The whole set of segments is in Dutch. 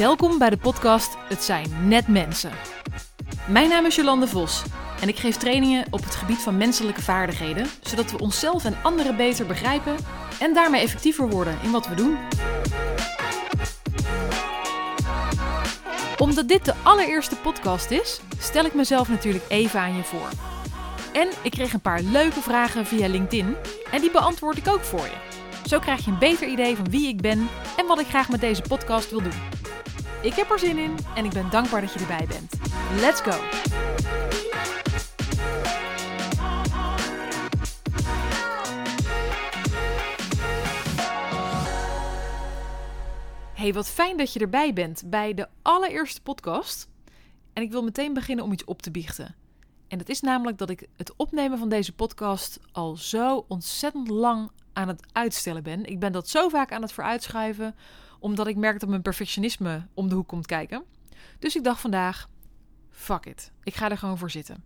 Welkom bij de podcast Het zijn net mensen. Mijn naam is Jolande Vos en ik geef trainingen op het gebied van menselijke vaardigheden, zodat we onszelf en anderen beter begrijpen en daarmee effectiever worden in wat we doen. Omdat dit de allereerste podcast is, stel ik mezelf natuurlijk even aan je voor. En ik kreeg een paar leuke vragen via LinkedIn en die beantwoord ik ook voor je. Zo krijg je een beter idee van wie ik ben en wat ik graag met deze podcast wil doen. Ik heb er zin in en ik ben dankbaar dat je erbij bent. Let's go! Hey, wat fijn dat je erbij bent bij de allereerste podcast. En ik wil meteen beginnen om iets op te biechten. En dat is namelijk dat ik het opnemen van deze podcast al zo ontzettend lang aan het uitstellen ben. Ik ben dat zo vaak aan het vooruitschuiven, omdat ik merk dat mijn perfectionisme om de hoek komt kijken. Dus ik dacht vandaag, fuck it, ik ga er gewoon voor zitten.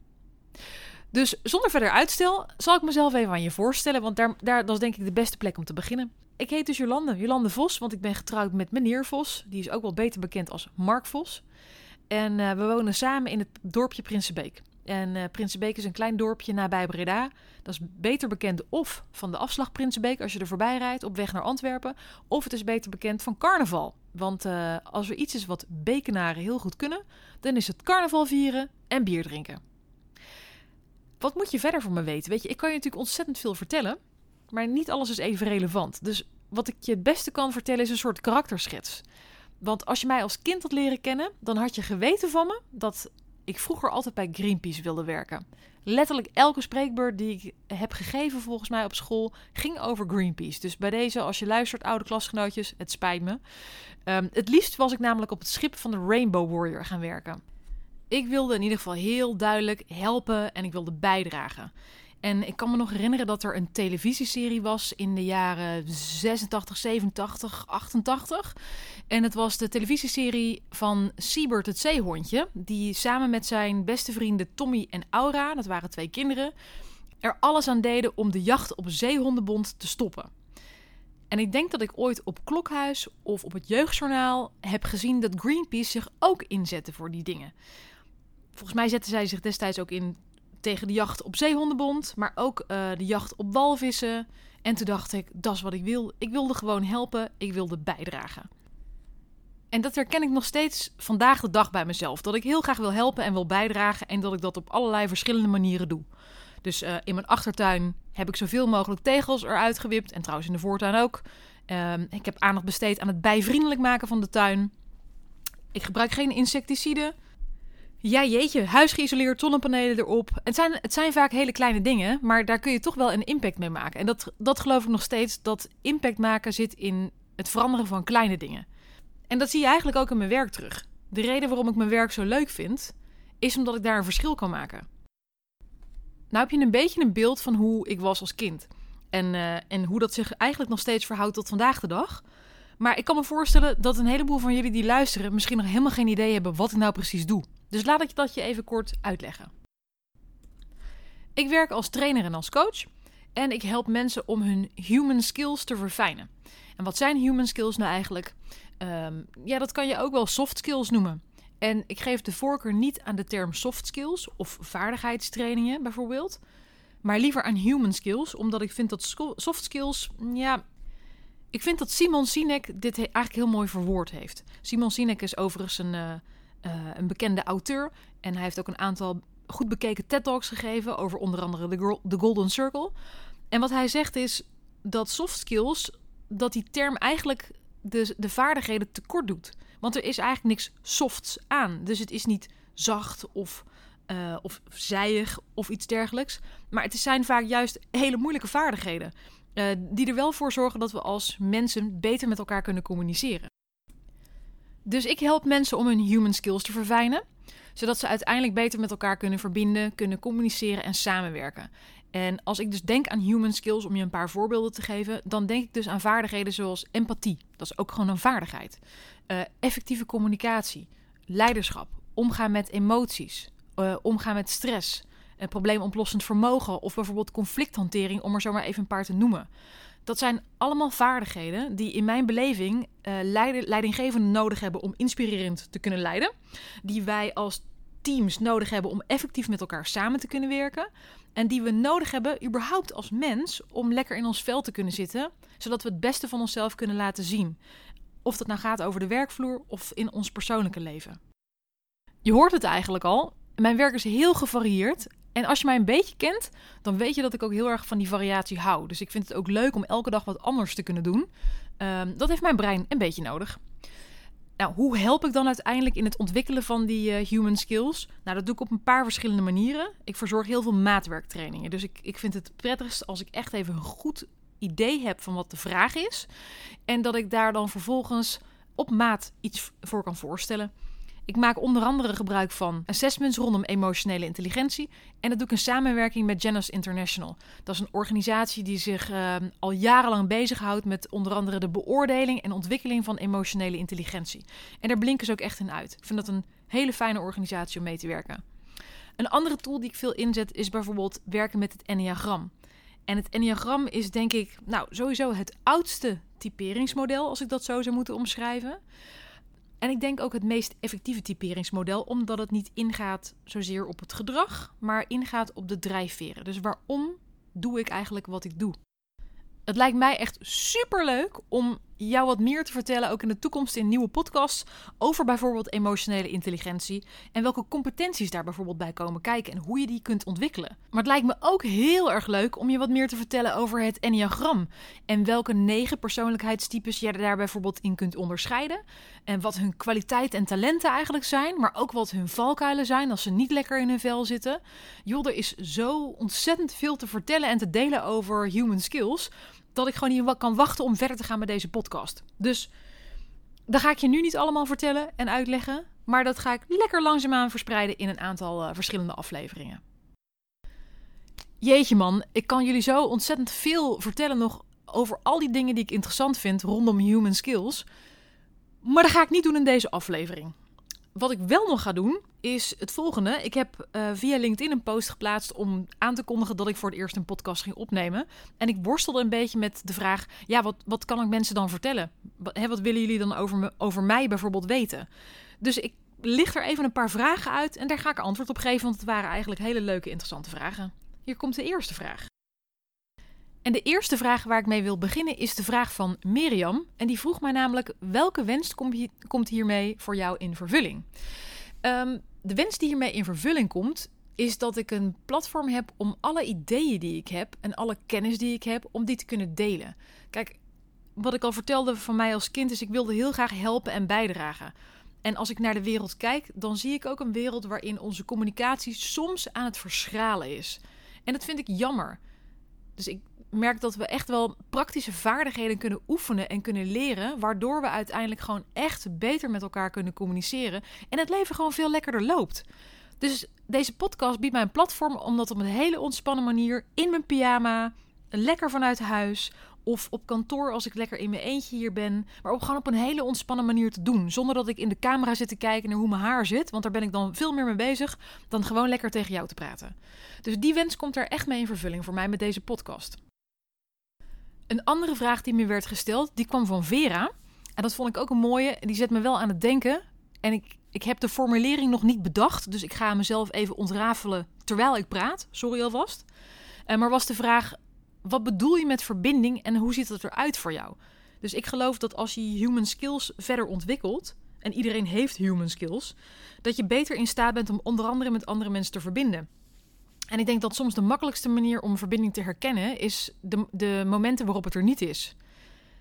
Dus zonder verder uitstel zal ik mezelf even aan je voorstellen, want daar, daar, dat is denk ik de beste plek om te beginnen. Ik heet dus Jolande, Jolande Vos, want ik ben getrouwd met meneer Vos. Die is ook wel beter bekend als Mark Vos. En uh, we wonen samen in het dorpje Prinsenbeek. En uh, Prinsenbeek is een klein dorpje nabij Breda. Dat is beter bekend of van de afslag Prinsenbeek als je er voorbij rijdt op weg naar Antwerpen. Of het is beter bekend van carnaval. Want uh, als er iets is wat Bekenaren heel goed kunnen, dan is het carnaval vieren en bier drinken. Wat moet je verder van me weten? Weet je, ik kan je natuurlijk ontzettend veel vertellen, maar niet alles is even relevant. Dus wat ik je het beste kan vertellen is een soort karakterschets. Want als je mij als kind had leren kennen, dan had je geweten van me dat ik vroeger altijd bij Greenpeace wilde werken. Letterlijk elke spreekbeurt die ik heb gegeven volgens mij op school ging over Greenpeace. Dus bij deze, als je luistert, oude klasgenootjes, het spijt me. Um, het liefst was ik namelijk op het schip van de Rainbow Warrior gaan werken. Ik wilde in ieder geval heel duidelijk helpen en ik wilde bijdragen. En ik kan me nog herinneren dat er een televisieserie was in de jaren 86, 87, 88. En het was de televisieserie van Siebert het zeehondje. Die samen met zijn beste vrienden Tommy en Aura, dat waren twee kinderen, er alles aan deden om de jacht op zeehondenbond te stoppen. En ik denk dat ik ooit op Klokhuis of op het Jeugdjournaal heb gezien dat Greenpeace zich ook inzette voor die dingen. Volgens mij zetten zij zich destijds ook in tegen de jacht op zeehondenbond, maar ook uh, de jacht op walvissen. En toen dacht ik, dat is wat ik wil. Ik wilde gewoon helpen, ik wilde bijdragen. En dat herken ik nog steeds vandaag de dag bij mezelf. Dat ik heel graag wil helpen en wil bijdragen en dat ik dat op allerlei verschillende manieren doe. Dus uh, in mijn achtertuin heb ik zoveel mogelijk tegels eruit gewipt. En trouwens in de voortuin ook. Uh, ik heb aandacht besteed aan het bijvriendelijk maken van de tuin. Ik gebruik geen insecticiden. Ja, jeetje, huisgeïsoleerd, zonnepanelen erop. Het zijn, het zijn vaak hele kleine dingen, maar daar kun je toch wel een impact mee maken. En dat, dat geloof ik nog steeds, dat impact maken zit in het veranderen van kleine dingen. En dat zie je eigenlijk ook in mijn werk terug. De reden waarom ik mijn werk zo leuk vind, is omdat ik daar een verschil kan maken. Nou heb je een beetje een beeld van hoe ik was als kind. En, uh, en hoe dat zich eigenlijk nog steeds verhoudt tot vandaag de dag. Maar ik kan me voorstellen dat een heleboel van jullie die luisteren misschien nog helemaal geen idee hebben wat ik nou precies doe. Dus laat ik dat je even kort uitleggen. Ik werk als trainer en als coach en ik help mensen om hun human skills te verfijnen. En wat zijn human skills nou eigenlijk? Um, ja, dat kan je ook wel soft skills noemen. En ik geef de voorkeur niet aan de term soft skills of vaardigheidstrainingen bijvoorbeeld, maar liever aan human skills, omdat ik vind dat soft skills, ja, ik vind dat Simon Sinek dit eigenlijk heel mooi verwoord heeft. Simon Sinek is overigens een, uh, uh, een bekende auteur en hij heeft ook een aantal goed bekeken TED-talks gegeven over onder andere de, de Golden Circle. En wat hij zegt is dat soft skills, dat die term eigenlijk de, de vaardigheden tekort doet. Want er is eigenlijk niks softs aan. Dus het is niet zacht of, uh, of zijig of iets dergelijks. Maar het zijn vaak juist hele moeilijke vaardigheden. Uh, die er wel voor zorgen dat we als mensen beter met elkaar kunnen communiceren. Dus ik help mensen om hun human skills te verfijnen, zodat ze uiteindelijk beter met elkaar kunnen verbinden, kunnen communiceren en samenwerken. En als ik dus denk aan human skills, om je een paar voorbeelden te geven, dan denk ik dus aan vaardigheden zoals empathie. Dat is ook gewoon een vaardigheid. Uh, effectieve communicatie, leiderschap, omgaan met emoties, uh, omgaan met stress, uh, probleemoplossend vermogen of bijvoorbeeld conflicthantering, om er zomaar even een paar te noemen. Dat zijn allemaal vaardigheden die in mijn beleving uh, leidinggevenden nodig hebben om inspirerend te kunnen leiden. Die wij als teams nodig hebben om effectief met elkaar samen te kunnen werken. En die we nodig hebben, überhaupt als mens, om lekker in ons vel te kunnen zitten, zodat we het beste van onszelf kunnen laten zien. Of dat nou gaat over de werkvloer of in ons persoonlijke leven. Je hoort het eigenlijk al. Mijn werk is heel gevarieerd. En als je mij een beetje kent, dan weet je dat ik ook heel erg van die variatie hou. Dus ik vind het ook leuk om elke dag wat anders te kunnen doen. Um, dat heeft mijn brein een beetje nodig. Nou, hoe help ik dan uiteindelijk in het ontwikkelen van die uh, human skills? Nou, dat doe ik op een paar verschillende manieren. Ik verzorg heel veel maatwerktrainingen. Dus ik, ik vind het prettigst als ik echt even een goed idee heb van wat de vraag is. En dat ik daar dan vervolgens op maat iets voor kan voorstellen. Ik maak onder andere gebruik van assessments rondom emotionele intelligentie. En dat doe ik in samenwerking met Janus International. Dat is een organisatie die zich uh, al jarenlang bezighoudt met onder andere de beoordeling en ontwikkeling van emotionele intelligentie. En daar blinken ze ook echt in uit. Ik vind dat een hele fijne organisatie om mee te werken. Een andere tool die ik veel inzet is bijvoorbeeld werken met het Enneagram. En het Enneagram is denk ik, nou sowieso het oudste typeringsmodel, als ik dat zo zou moeten omschrijven. En ik denk ook het meest effectieve typeringsmodel, omdat het niet ingaat zozeer op het gedrag, maar ingaat op de drijfveren. Dus waarom doe ik eigenlijk wat ik doe? Het lijkt mij echt super leuk om jou wat meer te vertellen, ook in de toekomst in nieuwe podcasts, over bijvoorbeeld emotionele intelligentie en welke competenties daar bijvoorbeeld bij komen kijken en hoe je die kunt ontwikkelen. Maar het lijkt me ook heel erg leuk om je wat meer te vertellen over het Enneagram en welke negen persoonlijkheidstypes je daar bijvoorbeeld in kunt onderscheiden en wat hun kwaliteiten en talenten eigenlijk zijn, maar ook wat hun valkuilen zijn als ze niet lekker in hun vel zitten. Joh, er is zo ontzettend veel te vertellen en te delen over human skills dat ik gewoon niet kan wachten om verder te gaan met deze podcast. Dus dat ga ik je nu niet allemaal vertellen en uitleggen. Maar dat ga ik lekker langzaamaan verspreiden in een aantal uh, verschillende afleveringen. Jeetje man, ik kan jullie zo ontzettend veel vertellen nog over al die dingen die ik interessant vind rondom human skills. Maar dat ga ik niet doen in deze aflevering. Wat ik wel nog ga doen, is het volgende. Ik heb uh, via LinkedIn een post geplaatst om aan te kondigen dat ik voor het eerst een podcast ging opnemen. En ik worstelde een beetje met de vraag: ja, wat, wat kan ik mensen dan vertellen? Wat, hè, wat willen jullie dan over, me, over mij bijvoorbeeld weten? Dus ik licht er even een paar vragen uit en daar ga ik antwoord op geven, want het waren eigenlijk hele leuke, interessante vragen. Hier komt de eerste vraag. En de eerste vraag waar ik mee wil beginnen is de vraag van Mirjam. En die vroeg mij namelijk: welke wens komt hiermee voor jou in vervulling? Um, de wens die hiermee in vervulling komt, is dat ik een platform heb om alle ideeën die ik heb en alle kennis die ik heb, om die te kunnen delen. Kijk, wat ik al vertelde van mij als kind is, ik wilde heel graag helpen en bijdragen. En als ik naar de wereld kijk, dan zie ik ook een wereld waarin onze communicatie soms aan het verschralen is. En dat vind ik jammer. Dus ik merk dat we echt wel praktische vaardigheden kunnen oefenen en kunnen leren, waardoor we uiteindelijk gewoon echt beter met elkaar kunnen communiceren en het leven gewoon veel lekkerder loopt. Dus deze podcast biedt mij een platform om dat op een hele ontspannen manier in mijn pyjama, lekker vanuit huis of op kantoor als ik lekker in mijn eentje hier ben, maar ook gewoon op een hele ontspannen manier te doen, zonder dat ik in de camera zit te kijken naar hoe mijn haar zit, want daar ben ik dan veel meer mee bezig dan gewoon lekker tegen jou te praten. Dus die wens komt er echt mee in vervulling voor mij met deze podcast. Een andere vraag die me werd gesteld, die kwam van Vera. En dat vond ik ook een mooie. Die zet me wel aan het denken. En ik, ik heb de formulering nog niet bedacht. Dus ik ga mezelf even ontrafelen terwijl ik praat. Sorry alvast. Uh, maar was de vraag: wat bedoel je met verbinding en hoe ziet het eruit voor jou? Dus ik geloof dat als je human skills verder ontwikkelt. En iedereen heeft human skills. Dat je beter in staat bent om onder andere met andere mensen te verbinden. En ik denk dat soms de makkelijkste manier om verbinding te herkennen is de, de momenten waarop het er niet is.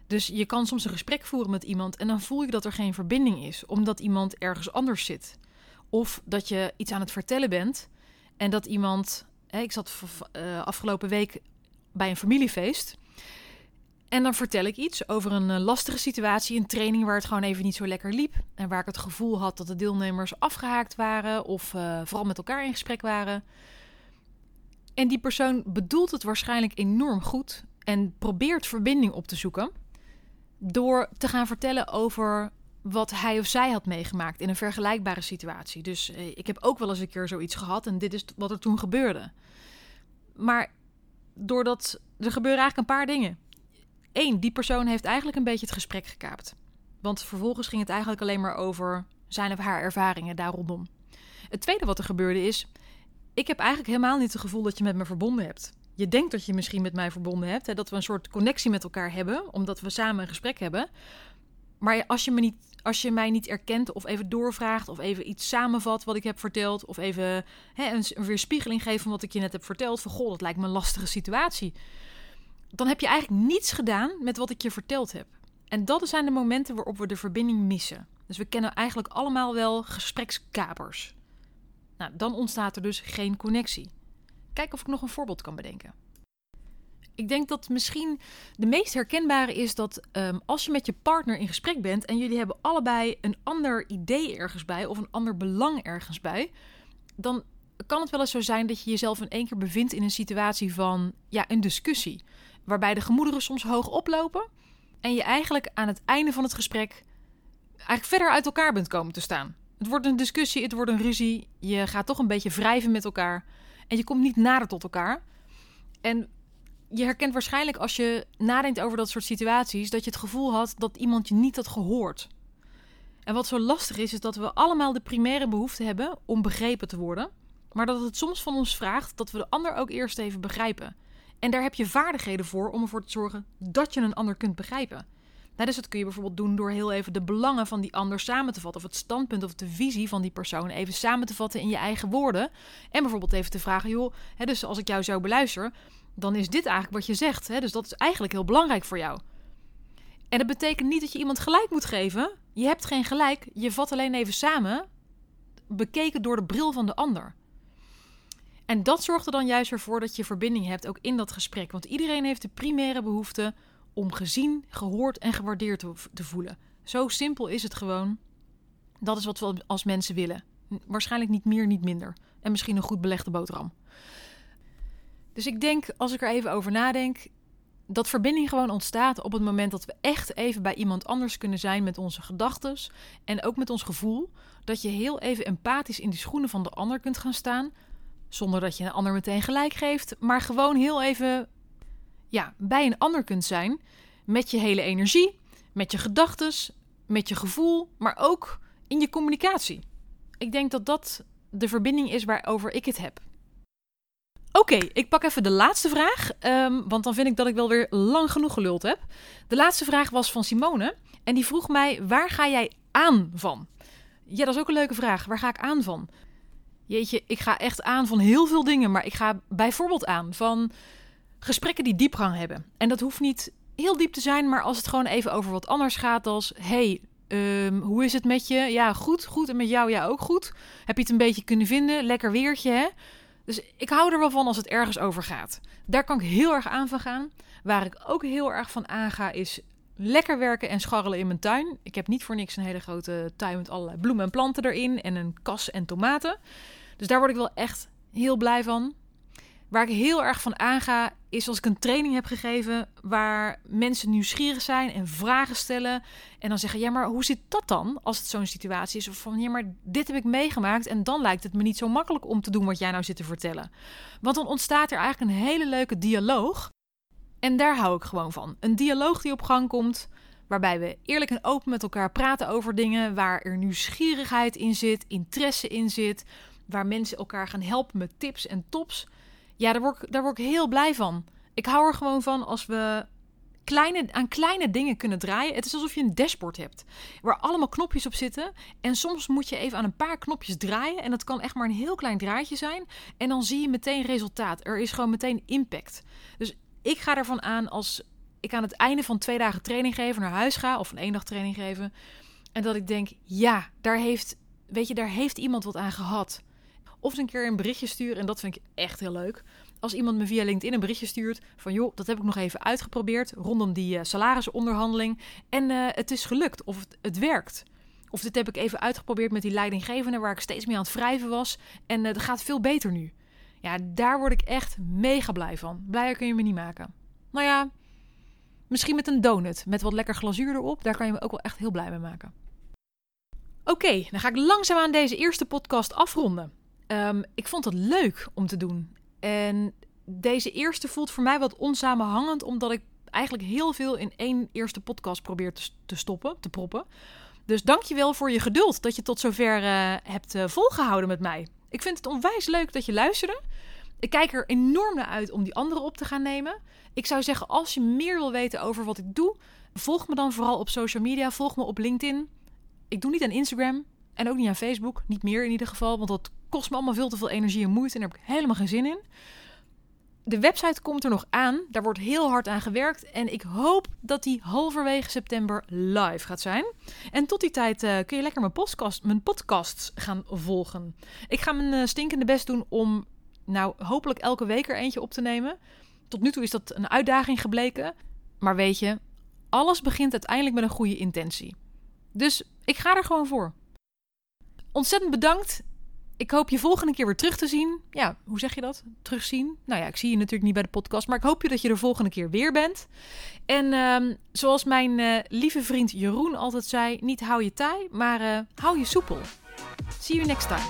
Dus je kan soms een gesprek voeren met iemand en dan voel je dat er geen verbinding is, omdat iemand ergens anders zit. Of dat je iets aan het vertellen bent en dat iemand. Hè, ik zat uh, afgelopen week bij een familiefeest. En dan vertel ik iets over een uh, lastige situatie, een training waar het gewoon even niet zo lekker liep. En waar ik het gevoel had dat de deelnemers afgehaakt waren of uh, vooral met elkaar in gesprek waren. En die persoon bedoelt het waarschijnlijk enorm goed en probeert verbinding op te zoeken door te gaan vertellen over wat hij of zij had meegemaakt in een vergelijkbare situatie. Dus eh, ik heb ook wel eens een keer zoiets gehad en dit is wat er toen gebeurde. Maar doordat er gebeuren eigenlijk een paar dingen. één, die persoon heeft eigenlijk een beetje het gesprek gekaapt. Want vervolgens ging het eigenlijk alleen maar over zijn of haar ervaringen daar rondom. Het tweede wat er gebeurde is, ik heb eigenlijk helemaal niet het gevoel dat je met me verbonden hebt. Je denkt dat je misschien met mij verbonden hebt, hè, dat we een soort connectie met elkaar hebben, omdat we samen een gesprek hebben. Maar als je, me niet, als je mij niet erkent of even doorvraagt of even iets samenvat wat ik heb verteld, of even hè, een, weerspiegeling geeft van wat ik je net heb verteld, van goh, dat lijkt me een lastige situatie, dan heb je eigenlijk niets gedaan met wat ik je verteld heb. En dat zijn de momenten waarop we de verbinding missen. Dus we kennen eigenlijk allemaal wel gesprekskapers. Nou, dan ontstaat er dus geen connectie. Kijk of ik nog een voorbeeld kan bedenken. Ik denk dat misschien de meest herkenbare is dat um, als je met je partner in gesprek bent en jullie hebben allebei een ander idee ergens bij of een ander belang ergens bij, dan kan het wel eens zo zijn dat je jezelf in één keer bevindt in een situatie van ja, een discussie. Waarbij de gemoederen soms hoog oplopen en je eigenlijk aan het einde van het gesprek eigenlijk verder uit elkaar bent komen te staan. Het wordt een discussie, het wordt een ruzie. Je gaat toch een beetje wrijven met elkaar. En je komt niet nader tot elkaar. En je herkent waarschijnlijk als je nadenkt over dat soort situaties... dat je het gevoel had dat iemand je niet had gehoord. En wat zo lastig is, is dat we allemaal de primaire behoefte hebben om begrepen te worden. Maar dat het soms van ons vraagt dat we de ander ook eerst even begrijpen. En daar heb je vaardigheden voor om ervoor te zorgen dat je een ander kunt begrijpen. Nou, dus dat kun je bijvoorbeeld doen door heel even de belangen van die ander samen te vatten. Of het standpunt of de visie van die persoon even samen te vatten in je eigen woorden. En bijvoorbeeld even te vragen, joh, hè, dus als ik jou zo beluister, dan is dit eigenlijk wat je zegt. Hè? Dus dat is eigenlijk heel belangrijk voor jou. En dat betekent niet dat je iemand gelijk moet geven. Je hebt geen gelijk. Je vat alleen even samen, bekeken door de bril van de ander. En dat zorgt er dan juist ervoor dat je verbinding hebt, ook in dat gesprek. Want iedereen heeft de primaire behoefte om gezien, gehoord en gewaardeerd te, voelen. Zo simpel is het gewoon. Dat is wat we als mensen willen. Waarschijnlijk niet meer, niet minder. En misschien een goed belegde boterham. Dus ik denk, als ik er even over nadenk, dat verbinding gewoon ontstaat op het moment dat we echt even bij iemand anders kunnen zijn met onze gedachten en ook met ons gevoel. Dat je heel even empathisch in die schoenen van de ander kunt gaan staan, zonder dat je een ander meteen gelijk geeft, maar gewoon heel even ja, bij een ander kunt zijn met je hele energie, met je gedachten, met je gevoel, maar ook in je communicatie. Ik denk dat dat de verbinding is waarover ik het heb. Oké, ik pak even de laatste vraag, um, want dan vind ik dat ik wel weer lang genoeg geluld heb. De laatste vraag was van Simone en die vroeg mij: waar ga jij aan van? Ja, dat is ook een leuke vraag. Waar ga ik aan van? Jeetje, ik ga echt aan van heel veel dingen, maar ik ga bijvoorbeeld aan van gesprekken die diepgang hebben. En dat hoeft niet heel diep te zijn, maar als het gewoon even over wat anders gaat als... hey, um, hoe is het met je? Ja, goed, goed. En met jou, ja, ook goed. Heb je het een beetje kunnen vinden? Lekker weertje, hè? Dus ik hou er wel van als het ergens over gaat. Daar kan ik heel erg aan van gaan. Waar ik ook heel erg van aanga is lekker werken en scharrelen in mijn tuin. Ik heb niet voor niks een hele grote tuin met allerlei bloemen en planten erin en een kas en tomaten. Dus daar word ik wel echt heel blij van. Waar ik heel erg van aanga, is als ik een training heb gegeven waar mensen nieuwsgierig zijn en vragen stellen. En dan zeggen: Ja, maar hoe zit dat dan als het zo'n situatie is? Of van ja, maar dit heb ik meegemaakt. En dan lijkt het me niet zo makkelijk om te doen wat jij nou zit te vertellen. Want dan ontstaat er eigenlijk een hele leuke dialoog. En daar hou ik gewoon van. Een dialoog die op gang komt. Waarbij we eerlijk en open met elkaar praten over dingen. Waar er nieuwsgierigheid in zit, interesse in zit. Waar mensen elkaar gaan helpen met tips en tops. Ja, daar word, ik, daar word ik heel blij van. Ik hou er gewoon van als we kleine, aan kleine dingen kunnen draaien. Het is alsof je een dashboard hebt waar allemaal knopjes op zitten. En soms moet je even aan een paar knopjes draaien. En dat kan echt maar een heel klein draadje zijn. En dan zie je meteen resultaat. Er is gewoon meteen impact. Dus ik ga ervan aan als ik aan het einde van twee dagen training geven naar huis ga. Of een één dag training geven. En dat ik denk, ja, daar heeft, weet je, daar heeft iemand wat aan gehad. Of eens een keer een berichtje sturen. En dat vind ik echt heel leuk. Als iemand me via LinkedIn een berichtje stuurt van joh, dat heb ik nog even uitgeprobeerd rondom die uh, salarisonderhandeling. En uh, het is gelukt of het, het, werkt. Of dit heb ik even uitgeprobeerd met die leidinggevende waar ik steeds meer aan het wrijven was. En uh, dat gaat veel beter nu. Ja, daar word ik echt mega blij van. Blijer kun je me niet maken. Nou ja, misschien met een donut met wat lekker glazuur erop. Daar kan je me ook wel echt heel blij mee maken. Oké, dan ga ik langzaam aan deze eerste podcast afronden. Um, ik vond het leuk om te doen. En deze eerste voelt voor mij wat onsamenhangend, omdat ik eigenlijk heel veel in één eerste podcast probeer te, stoppen, te proppen. Dus dankjewel voor je geduld dat je tot zover uh, hebt uh, volgehouden met mij. Ik vind het onwijs leuk dat je luisterde. Ik kijk er enorm naar uit om die anderen op te gaan nemen. Ik zou zeggen, als je meer wil weten over wat ik doe, volg me dan vooral op social media. Volg me op LinkedIn. Ik doe niet aan Instagram en ook niet aan Facebook. Niet meer in ieder geval, want dat kost me allemaal veel te veel energie en moeite en daar heb ik helemaal geen zin in. De website komt er nog aan. Daar wordt heel hard aan gewerkt. En ik hoop dat die halverwege september live gaat zijn. En tot die tijd uh, kun je lekker mijn, podcast, mijn podcasts gaan volgen. Ik ga mijn uh, stinkende best doen om, nou, hopelijk elke week er eentje op te nemen. Tot nu toe is dat een uitdaging gebleken. Maar weet je, alles begint uiteindelijk met een goede intentie. Dus ik ga er gewoon voor. Ontzettend bedankt ik hoop je volgende keer weer terug te zien. Ja, hoe zeg je dat? Terugzien? Nou ja, ik zie je natuurlijk niet bij de podcast, maar ik hoop je dat je de volgende keer weer bent. En uh, zoals mijn uh, lieve vriend Jeroen altijd zei, niet hou je taai, maar uh, hou je soepel. See you next time.